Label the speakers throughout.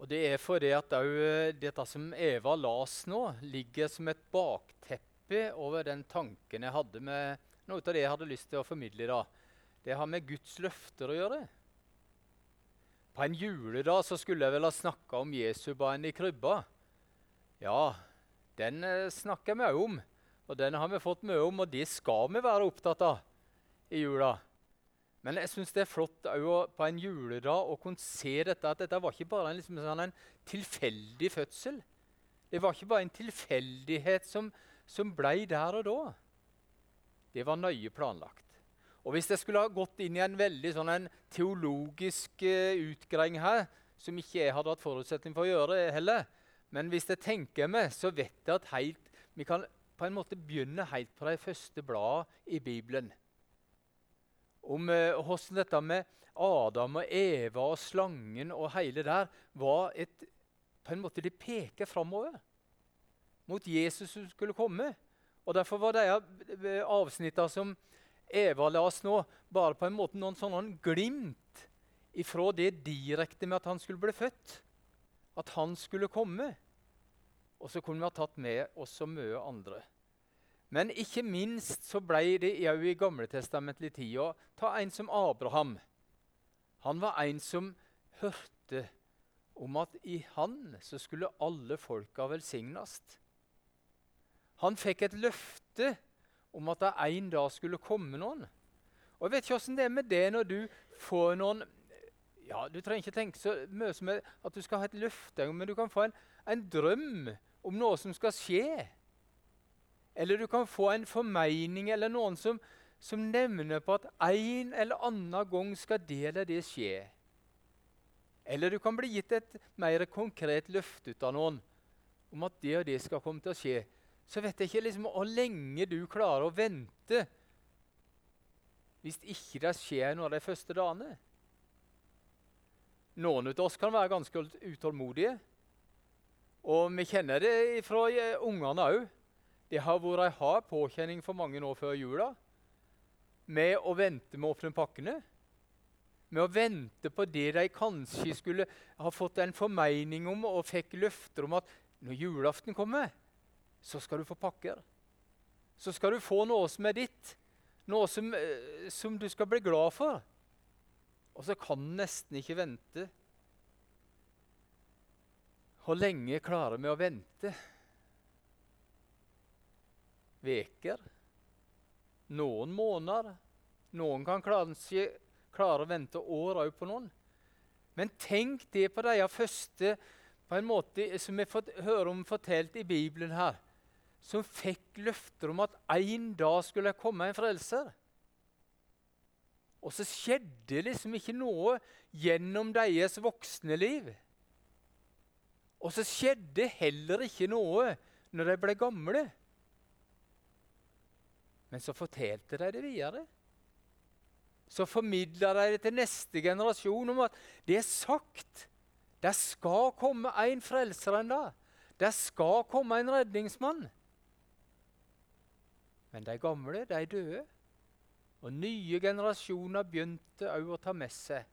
Speaker 1: Og det er fordi at òg dette som Eva las nå, ligger som et bakteppe over den tanken jeg hadde med noe av det jeg hadde lyst til å formidle i dag. Det har med Guds løfter å gjøre. På en juledag så skulle jeg vel ha snakka om Jesu barn i krybba. Ja, den eh, snakker vi òg om. Og den har vi fått mye om, og det skal vi være opptatt av i jula. Men jeg syns det er flott på en juledag å kunne se dette, at dette var ikke bare en, liksom, sånn en tilfeldig fødsel. Det var ikke bare en tilfeldighet som, som ble der og da. Det var nøye planlagt. Og Hvis jeg skulle ha gått inn i en veldig sånn en teologisk uh, utgreiing her, som ikke jeg hadde hatt forutsetning for å gjøre heller, men hvis jeg tenker meg, så vet jeg at helt, vi kan på en måte begynne helt på de første bladene i Bibelen. Om uh, hvordan dette med Adam og Eva og slangen og hele der var et på en måte De peker framover mot Jesus som skulle komme. Og Derfor var de eh, avsnittene som Eva las nå, bare på en måte noen sånne glimt ifra det direkte med at han skulle bli født. At han skulle komme. Og så kunne vi ha tatt med oss så mye andre. Men ikke minst så ble det òg i gamletestamentlig å ta en som Abraham. Han var en som hørte om at i han så skulle alle folka velsignes. Han fikk et løfte om at det en dag skulle komme noen. Og Jeg vet ikke åssen det er med det når du får noen ja, Du trenger ikke tenke så mye som at du skal ha et løfte, men du kan få en, en drøm om noe som skal skje. Eller du kan få en formening eller noen som, som nevner på at en eller annen gang skal det eller det skje. Eller du kan bli gitt et mer konkret løfte ut av noen om at det og det skal komme til å skje så vet jeg ikke liksom hvor lenge du klarer å vente hvis ikke det skjer noe av de første dagene. Noen av oss kan være ganske utålmodige. Og vi kjenner det fra ungene òg. Det har vært ei hard påkjenning for mange nå før jula med å vente med å åpne pakkene. Med å vente på det de kanskje skulle ha fått en formening om og fikk løfter om at når julaften kommer, så skal du få pakker. Så skal du få noe som er ditt, noe som, eh, som du skal bli glad for. Og så kan du nesten ikke vente. Hvor lenge klarer vi å vente? Veker? Noen måneder? Noen kan kanskje klare å vente år òg på noen. Men tenk det på de første på en måte som vi hører høre om fortalt i Bibelen her som fikk løfter om at en dag skulle komme en frelser. Og så skjedde liksom ikke noe gjennom deres voksne liv. Og så skjedde heller ikke noe når de ble gamle. Men så fortalte de det videre. Så formidla de det til neste generasjon om at det er sagt. Det skal komme en frelser en dag. Det skal komme en redningsmann. Men de gamle, de døde. Og nye generasjoner begynte òg å ta med seg,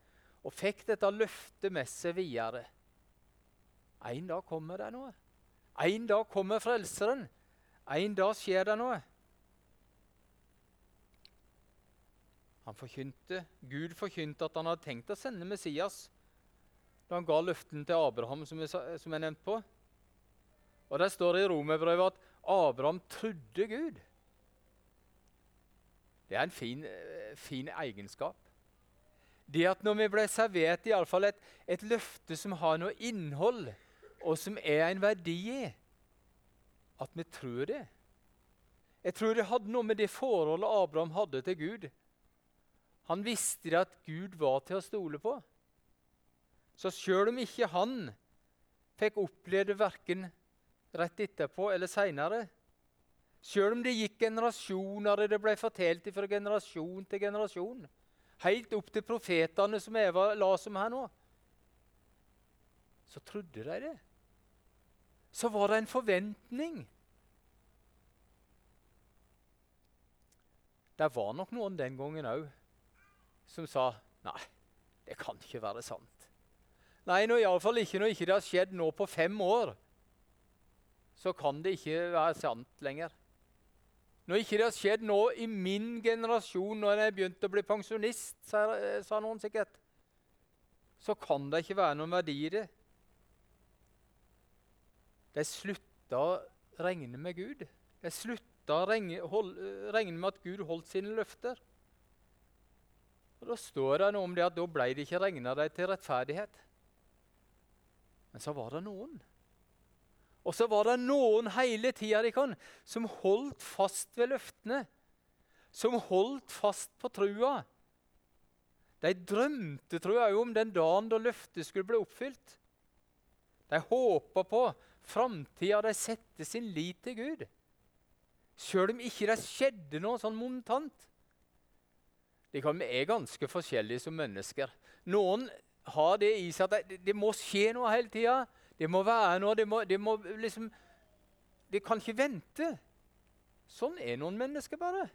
Speaker 1: og fikk dette løftet med seg videre. En dag kommer det noe. En dag kommer Frelseren. En dag skjer det noe. Forkynte, Gud forkynte at han hadde tenkt å sende Messias da han ga løften til Abraham, som jeg, som jeg nevnte på. Og Der står det i Romerbrevet at Abraham trodde Gud. Det er en fin, fin egenskap. Det at når vi ble servert i alle fall et, et løfte som har noe innhold, og som er en verdi i, at vi tror det. Jeg tror det hadde noe med det forholdet Abraham hadde til Gud. Han visste at Gud var til å stole på. Så sjøl om ikke han fikk oppleve det verken rett etterpå eller seinere, Sjøl om det gikk generasjoner, og det ble fortalt fra generasjon til generasjon. Helt opp til profetene som Eva la som her nå. Så trodde de det. Så var det en forventning. Det var nok noen den gangen òg som sa nei, det kan ikke være sant. Nei, nå, iallfall ikke når ikke det har skjedd nå på fem år. Så kan det ikke være sant lenger. Når ikke det har skjedd nå i min generasjon, når jeg begynte å bli pensjonist, sa, sa noen sikkert, så kan det ikke være noen verdi i det. De slutta å regne med Gud. De slutta å hold, regne med at Gud holdt sine løfter. Og Da står det noe om det at da ble det ikke regna dem til rettferdighet. Men så var det noen og så var det noen hele tida som holdt fast ved løftene. Som holdt fast på trua. De drømte tror jeg, om den dagen da løftet skulle bli oppfylt. De håpa på framtida, de satte sin lit til Gud. Sjøl om ikke det skjedde noe sånn momentant. Vi er ganske forskjellige som mennesker. Noen har det i seg at det, det må skje noe hele tida. Det må være noe. Det, må, det, må liksom, det kan ikke vente. Sånn er noen mennesker bare.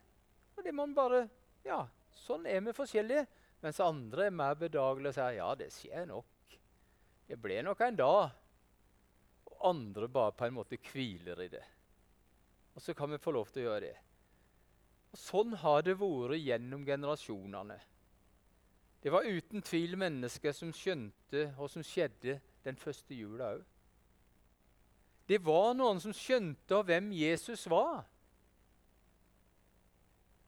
Speaker 1: Og det må bare, ja, Sånn er vi forskjellige. Mens andre er mer bedagelige og sier ja, det skjer nok. Det ble nok en dag. Og andre bare på en måte hviler i det. Og så kan vi få lov til å gjøre det. Og Sånn har det vært gjennom generasjonene. Det var uten tvil mennesker som skjønte hva som skjedde den første jula òg. Det var noen som skjønte hvem Jesus var.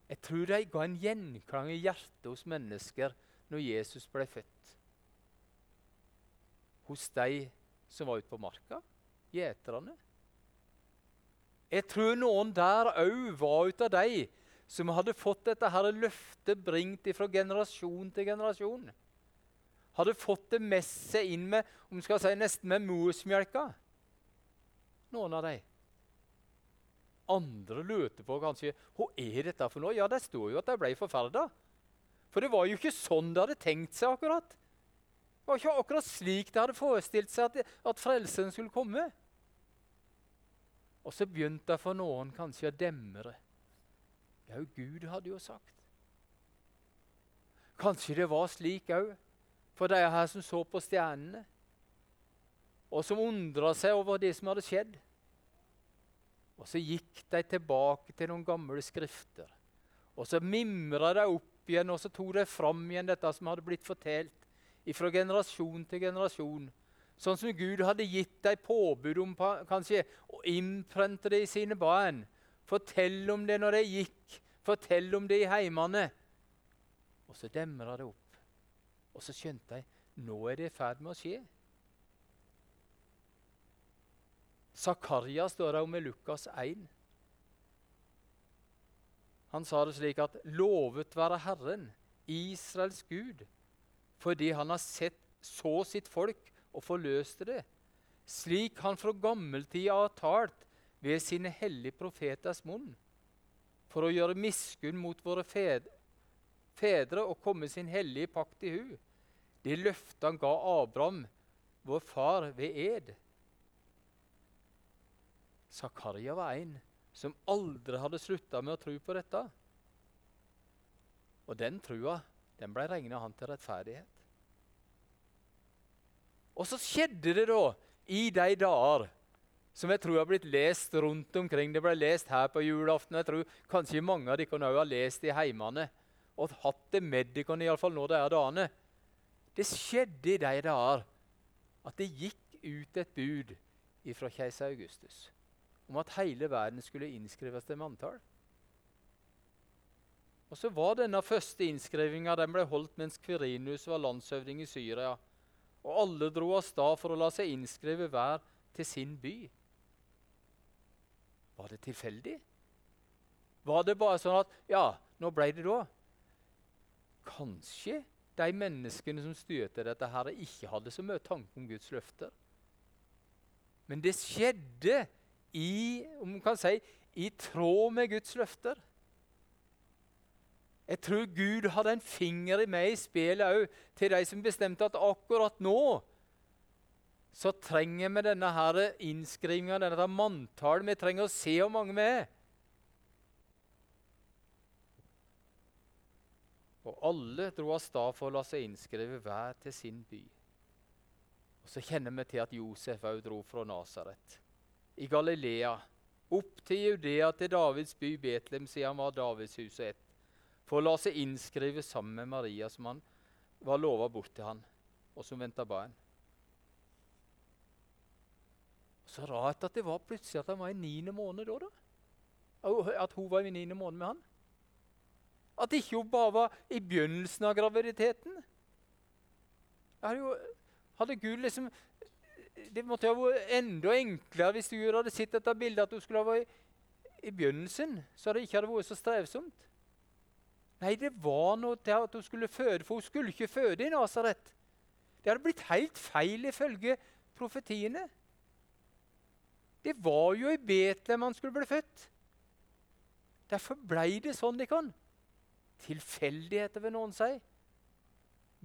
Speaker 1: Jeg tror de ga en gjenklang i hjertet hos mennesker når Jesus ble født. Hos de som var ute på marka, gjeterne. Jeg tror noen der òg var ut av de som hadde fått dette her løftet bringt fra generasjon til generasjon hadde fått det med seg inn med om skal si, nesten med morsmelka. Noen av dem. Andre lurte på kanskje hva er dette for noe. Ja, det står jo at de ble forferda. For det var jo ikke sånn de hadde tenkt seg akkurat. Det var ikke akkurat slik de hadde forestilt seg at, at frelsen skulle komme. Og så begynte det for noen kanskje å demre. Ja, Gud hadde jo sagt. Kanskje det var slik òg for de her som så på stjernene, og som undra seg over det som hadde skjedd. Og så gikk de tilbake til noen gamle skrifter. Og så mimra de opp igjen, og så tok de fram igjen dette som hadde blitt fortalt fra generasjon til generasjon. Sånn som Gud hadde gitt dem påbud om kanskje, og innprente det i sine barn. Fortell om det når de gikk, fortell om det i heimene. Og så demra det opp. Og så skjønte jeg nå er det i ferd med å skje. Zakaria står det om i Lukas 1. Han sa det slik at 'Lovet være Herren, Israels Gud', fordi han har sett, så sitt folk og forløste det, slik han fra gammeltida har talt ved sine hellige profeters munn, for å gjøre miskunn mot våre fedre, og komme sin hellige pakt i hu. Det løftet han ga Abraham, vår far, ved ed. Zakaria var en som aldri hadde slutta med å tro på dette. Og den trua den ble regna han til rettferdighet. Og så skjedde det da, i de dager som jeg tror har blitt lest rundt omkring. Det ble lest her på julaften. Jeg tror kanskje mange av dere òg har lest i heimene og hatt det med dere iallfall nå de er dagene. Det skjedde i de dager at det gikk ut et bud fra keiser Augustus om at hele verden skulle innskrives til manntall. Og så var denne første innskrivinga ble holdt mens Kvirinus var landshøvding i Syria. Og alle dro av sted for å la seg innskrive hver til sin by. Var det tilfeldig? Var det bare sånn at Ja, nå ble det da? Kanskje de menneskene som styrte dette, her, ikke hadde så mye tanke om Guds løfter. Men det skjedde i, om man kan si, i tråd med Guds løfter. Jeg tror Gud hadde en finger i meg i spillet òg til de som bestemte at akkurat nå så trenger vi denne her innskrivinga, denne manntallet. Vi trenger å se hvor mange vi er. Og alle dro av sted for å la seg innskrive hver til sin by. Og Så kjenner vi til at Josef òg dro fra Nasaret, i Galilea, opp til Judea, til Davids by Betlehem, siden han var Davids hus og ett, for å la seg innskrive sammen med Maria, som han var lova bort til han, og som venta barn. Så rart at det var plutselig at han var i niende måned da. da. At hun var i niende måned med han. At ikke hun bare var i begynnelsen av graviditeten. Hadde, jo, hadde Gud liksom Det måtte jo vært enda enklere hvis Gud hadde sett dette bildet at hun skulle ha vært i, i begynnelsen, så det ikke hadde vært så strevsomt. Nei, det var noe til at hun skulle føde, for hun skulle ikke føde i Nasaret. Det hadde blitt helt feil ifølge profetiene. Det var jo i Betlehem han skulle bli født. Derfor ble det sånn det kan. Tilfeldigheter, vil noen si.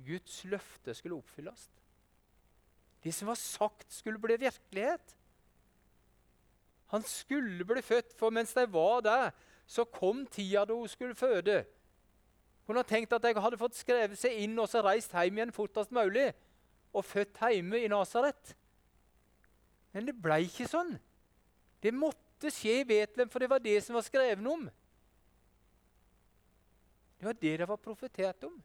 Speaker 1: Guds løfte skulle oppfylles. Det som var sagt, skulle bli virkelighet. Han skulle bli født, for mens de var der, så kom tida da hun skulle føde. Hun har tenkt at jeg hadde fått skrevet seg inn og så reist hjem igjen fortest mulig og født hjemme i Nasaret. Men det ble ikke sånn. Det måtte skje i Betlehem, for det var det som var skrevet om. Det var det det var profetert om.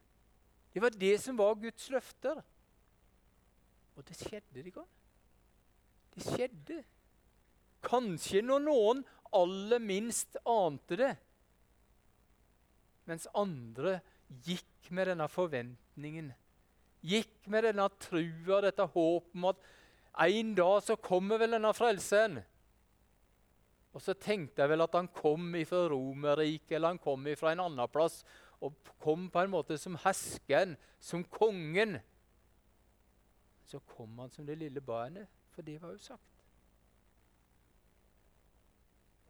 Speaker 1: Det var det som var Guds løfter. Og det skjedde, det gang. Det skjedde. Kanskje når noen aller minst ante det. Mens andre gikk med denne forventningen. Gikk med denne trua, dette håpet om at en dag så kommer vel denne frelsen. Og så tenkte jeg vel at han kom fra Romerriket eller han kom fra en annen plass og kom på en måte som hersken, som kongen. Så kom han som det lille barnet, for det var jo sagt.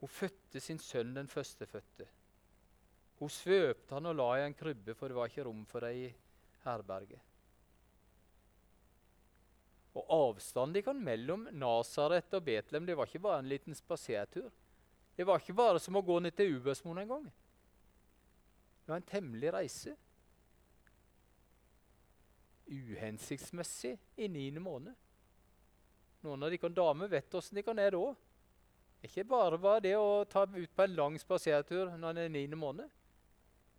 Speaker 1: Hun fødte sin sønn den førstefødte. Hun svøpte han og la i en krybbe, for det var ikke rom for ei i herberget. Og Avstanden mellom Nasaret og Betlehem det var ikke bare en liten spasertur. Det var ikke bare som å gå ned til Ubersmoen en gang. Det var en temmelig reise. Uhensiktsmessig i niende måned. Noen av dere damer vet åssen kan er da. Ikke bare var det å ta ut på en lang spasertur når en er niende måned.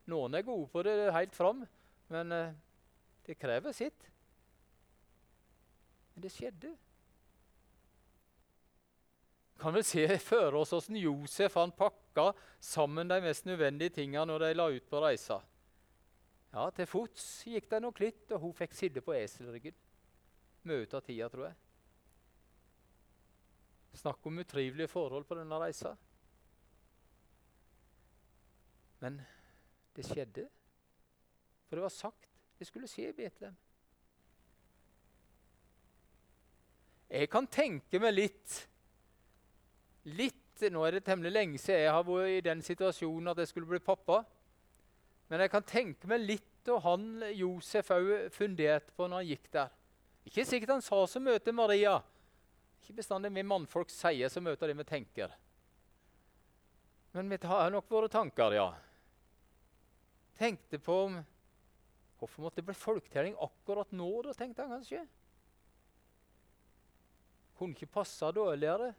Speaker 1: Noen er gode på det helt fram, men uh, det krever sitt. Men det skjedde. Kan vel se for oss hvordan Josef han pakka sammen de mest nødvendige tingene når de la ut på reisa. Ja, Til fots gikk det nok litt, og hun fikk sitte på eselryggen. Mye av tida, tror jeg. Snakk om utrivelige forhold på denne reisa. Men det skjedde. For det var sagt det skulle skje i Betlehem. Jeg kan tenke meg litt litt nå er det temmelig lenge siden jeg har vært i den situasjonen at jeg skulle bli pappa. Men jeg kan tenke meg litt og han Josef òg funderte på når han gikk der. Ikke sikkert han sa så mye til Maria. Ikke bestandig vi mannfolk sier så mye av det vi tenker. Men vi har nok våre tanker, ja. Tenkte på om Hvorfor måtte det bli folketelling akkurat nå, da, tenkte han kanskje. Kunne ikke passe dårligere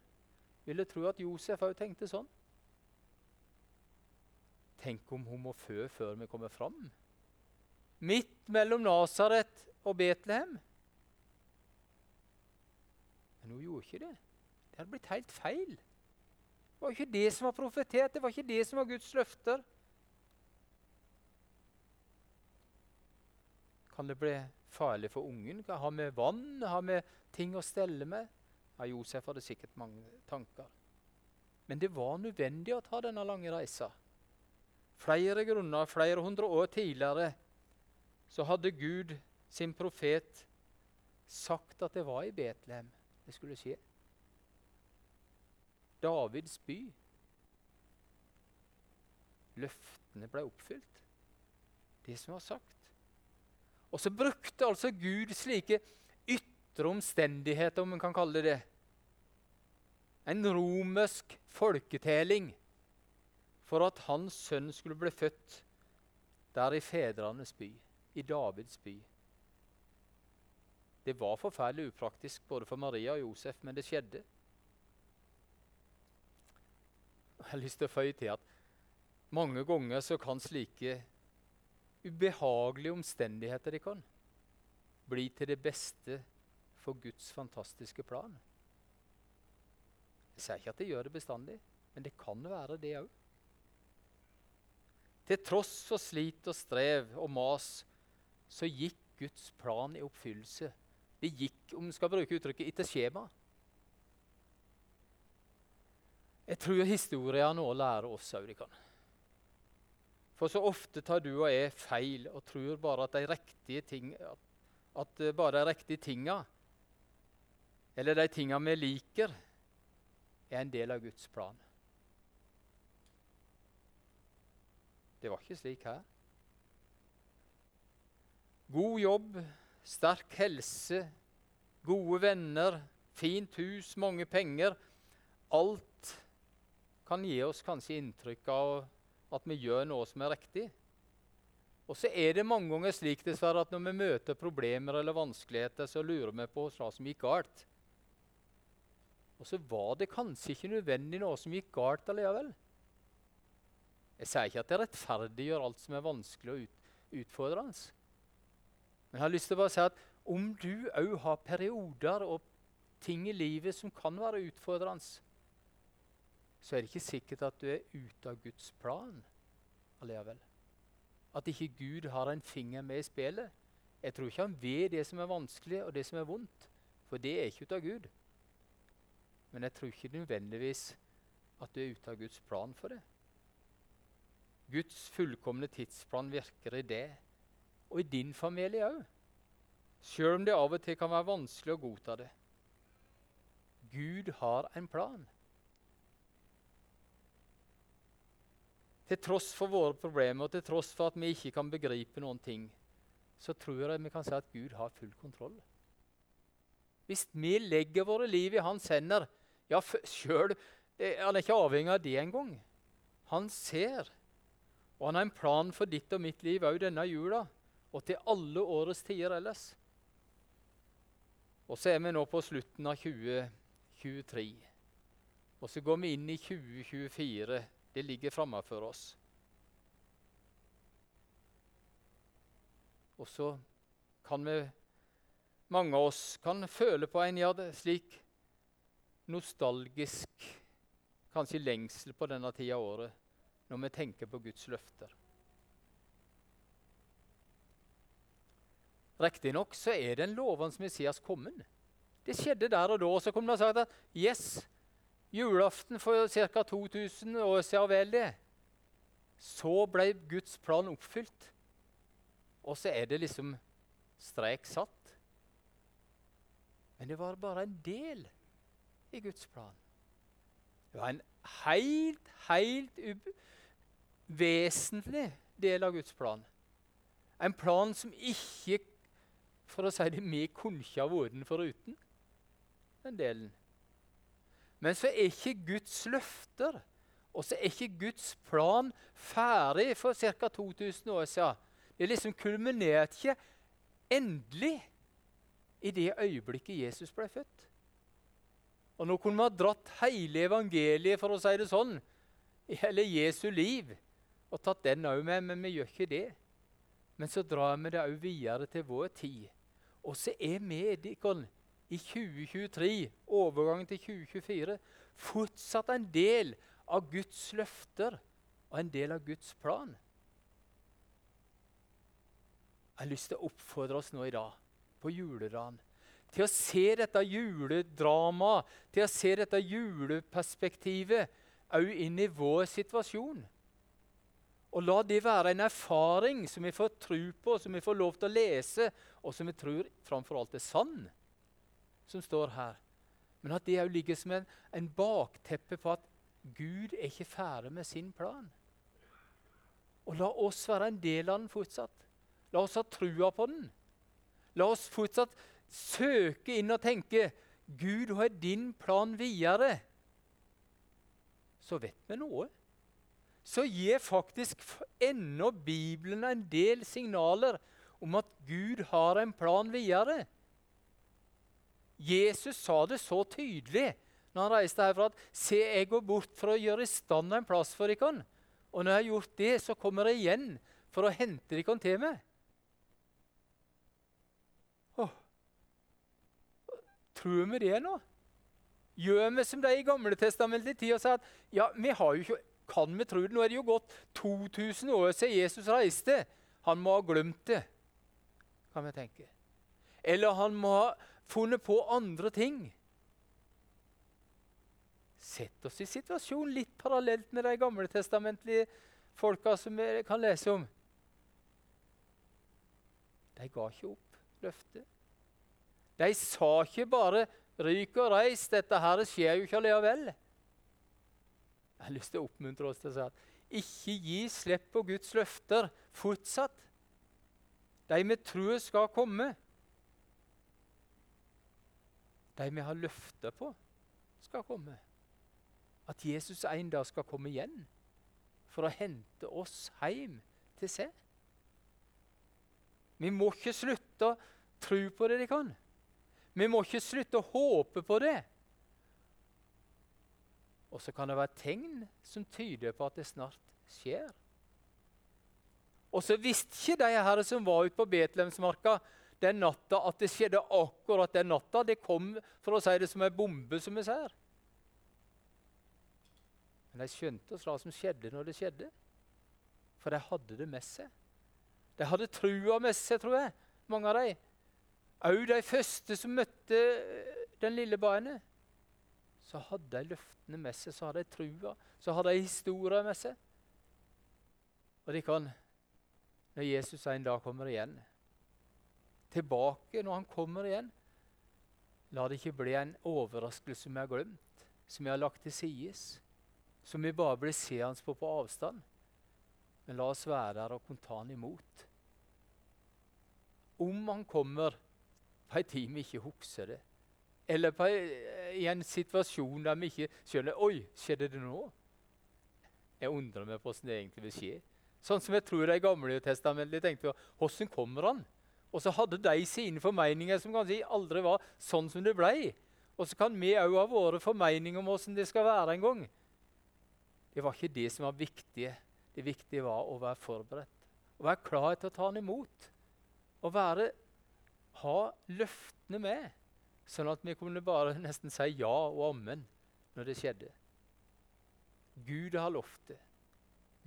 Speaker 1: ville tro at Josef òg tenkte sånn. Tenk om hun må fø før vi kommer fram. Midt mellom Nasaret og Betlehem. Men hun gjorde ikke det. Det hadde blitt helt feil. Det var ikke det som var profetert, det var ikke det som var Guds løfter. Kan det bli farlig for ungen? Har vi vann? Har vi ting å stelle med? Ja, Josef hadde sikkert mange tanker. Men det var nødvendig å ta denne lange reisa. Flere grunner, flere hundre år tidligere, så hadde Gud sin profet sagt at det var i Betlehem det skulle skje. Davids by. Løftene ble oppfylt. Det som var sagt. Og så brukte altså Gud slike ytre omstendigheter, om man kan kalle det det, en romersk folketelling for at hans sønn skulle bli født der i fedrenes by, i Davids by. Det var forferdelig upraktisk både for Maria og Josef, men det skjedde. Jeg har lyst til å føye til at mange ganger så kan slike ubehagelige omstendigheter de kan, bli til det beste for Guds fantastiske plan. Jeg sier ikke at det gjør det bestandig, men det kan være det òg. Til tross for slit og strev og mas så gikk Guds plan i oppfyllelse. Det gikk, om vi skal bruke uttrykket, etter skjema. Jeg tror historien nå lærer oss òg det kan. For så ofte tar du og jeg feil og tror bare at de riktige ting, at, at bare de riktige tinga, eller de tinga vi liker, er en del av Guds plan. Det var ikke slik her. God jobb, sterk helse, gode venner, fint hus, mange penger. Alt kan gi oss kanskje inntrykk av at vi gjør noe som er riktig. Og så er det mange ganger slik dessverre at når vi møter problemer eller vanskeligheter, så lurer vi på hva som gikk galt. Og så var det kanskje ikke nødvendig noe som gikk galt allikevel. Jeg sier ikke at det rettferdiggjør alt som er vanskelig og ut, utfordrende. Men jeg har lyst til å bare si at om du òg har perioder og ting i livet som kan være utfordrende, så er det ikke sikkert at du er ute av Guds plan allikevel. At ikke Gud har en finger med i spillet. Jeg tror ikke han vet det som er vanskelig og det som er vondt, for det er ikke ut av Gud. Men jeg tror ikke nødvendigvis at du er ute av Guds plan for det. Guds fullkomne tidsplan virker i det, og i din familie òg. Sjøl om det av og til kan være vanskelig å godta det. Gud har en plan. Til tross for våre problemer og til tross for at vi ikke kan begripe noen ting, så tror jeg vi kan si at Gud har full kontroll. Hvis vi legger våre liv i hans hender ja, sjøl Han er ikke avhengig av det engang. Han ser og han har en plan for ditt og mitt liv òg denne jula, og til alle årets tider ellers. Og så er vi nå på slutten av 2023. Og så går vi inn i 2024. Det ligger framme for oss. Og så kan vi, mange av oss, kan føle på en ja, slik nostalgisk kanskje lengsel på denne tida av året når vi tenker på Guds løfter. Riktignok så er den lovende Messias kommet. Det skjedde der og da. Og så kom det og sagt at yes, julaften for ca. 2000 år siden vel det. Så ble Guds plan oppfylt. Og så er det liksom strek satt. Men det var bare en del i Guds plan. Det var en helt, helt vesentlig del av Guds plan. En plan som ikke, for å si det vi kunne ikke ha vært den foruten. Den delen. Men så er ikke Guds løfter og så er ikke Guds plan ferdig for ca. 2000 år siden. Det liksom kulminerte ikke endelig i det øyeblikket Jesus ble født. Og nå kunne vi ha dratt hele evangeliet, for å si det sånn, eller Jesu liv, og tatt den òg med, men vi gjør ikke det. Men så drar vi det òg videre til vår tid. Og så er vi i 2023, overgangen til 2024, fortsatt en del av Guds løfter og en del av Guds plan. Jeg har lyst til å oppfordre oss nå i dag, på juledagen, til å se dette juledramaet, til å se dette juleperspektivet òg inn i vår situasjon. Og la det være en erfaring som vi får tro på, som vi får lov til å lese, og som vi tror framfor alt er sann, som står her. Men at det òg ligger som en, en, bakteppe på at Gud er ikke ferdig med sin plan. Og la oss være en del av den fortsatt. La oss ha trua på den. La oss fortsatt søke inn og tenke Gud, hva er din plan videre? Så vet vi noe så gir faktisk ennå Bibelen en del signaler om at Gud har en plan videre. Jesus sa det så tydelig når han reiste herfra at Se, jeg går bort for å gjøre i stand en plass for dere. Og når jeg har gjort det, så kommer jeg igjen for å hente dere til meg. Tror vi det nå? Gjør vi som de i Gamle testamentet i tid og sier at ja, vi har jo ikke, kan vi tro det? Nå er det jo gått 2000 år siden Jesus reiste. Han må ha glemt det, kan vi tenke. Eller han må ha funnet på andre ting. Sett oss i situasjonen litt parallelt med de gamletestamentlige folka som vi kan lese om. De ga ikke opp løftet. De sa ikke bare 'ryk og reis', dette her skjer jo ikke allikevel. Jeg har lyst til å oppmuntre oss til å si at ikke gi slipp på Guds løfter fortsatt. De vi tror skal komme. De vi har løfter på, skal komme at Jesus en dag skal komme igjen for å hente oss hjem til seg. Vi må ikke slutte å tro på det de kan. Vi må ikke slutte å håpe på det. Og så kan det være tegn som tyder på at det snart skjer. Og så visste ikke de her som var ute på Betlehemsmarka den natta, at det skjedde akkurat den natta. Det kom for å si det som en bombe, som vi ser. Men de skjønte hva som skjedde når det skjedde. For de hadde det med seg. De hadde trua med seg, tror jeg, mange av dem. Òg de første som møtte eh, den lille barnet. Så hadde de løftene med seg, så hadde de trua, så hadde de historier med seg. Og de kan, når Jesus en dag kommer igjen, tilbake når han kommer igjen, la det ikke bli en overraskelse vi har glemt, som vi har lagt til sides som vi bare blir seende på på avstand. Men la oss være der og kontant imot. Om han kommer på en tid vi ikke husker det, eller på, i en situasjon der vi ikke skjønner Oi, skjedde det nå? Jeg undrer meg på hvordan det egentlig vil skje. Sånn som jeg tror de gamle testamentet tenkte Hvordan kommer han? Og så hadde de sine formeninger som kanskje aldri var sånn som det ble. Og så kan vi òg ha våre formeninger om hvordan det skal være en gang. Det var ikke det som var viktig. Det viktige var å være forberedt. Å være klar til å ta han imot. Å være, ha løftene med, sånn at vi kunne bare nesten si ja og ammen når det skjedde. Gud har lovt det.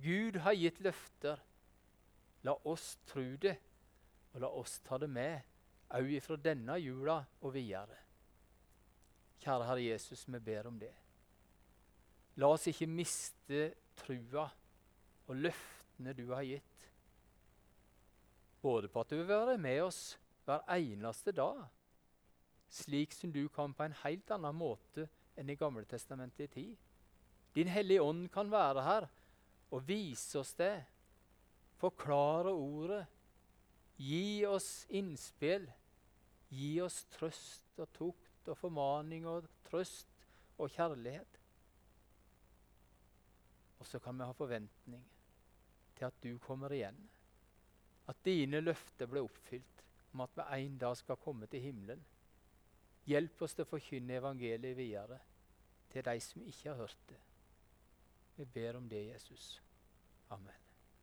Speaker 1: Gud har gitt løfter. La oss tro det, og la oss ta det med òg ifra denne jula og videre. Kjære Herre Jesus, vi ber om det. La oss ikke miste trua og løftene du har gitt. Både på at du vil være med oss hver eneste dag, slik som du kan på en helt annen måte enn i Gamle testamentet i tid. Din Hellige Ånd kan være her og vise oss det, forklare ordet, gi oss innspill, gi oss trøst og tukt og formaning og trøst og kjærlighet. Og så kan vi ha forventning til at du kommer igjen. At dine løfter blir oppfylt om at vi en dag skal komme til himmelen. Hjelp oss til å forkynne evangeliet videre til de som ikke har hørt det. Vi ber om det, Jesus. Amen.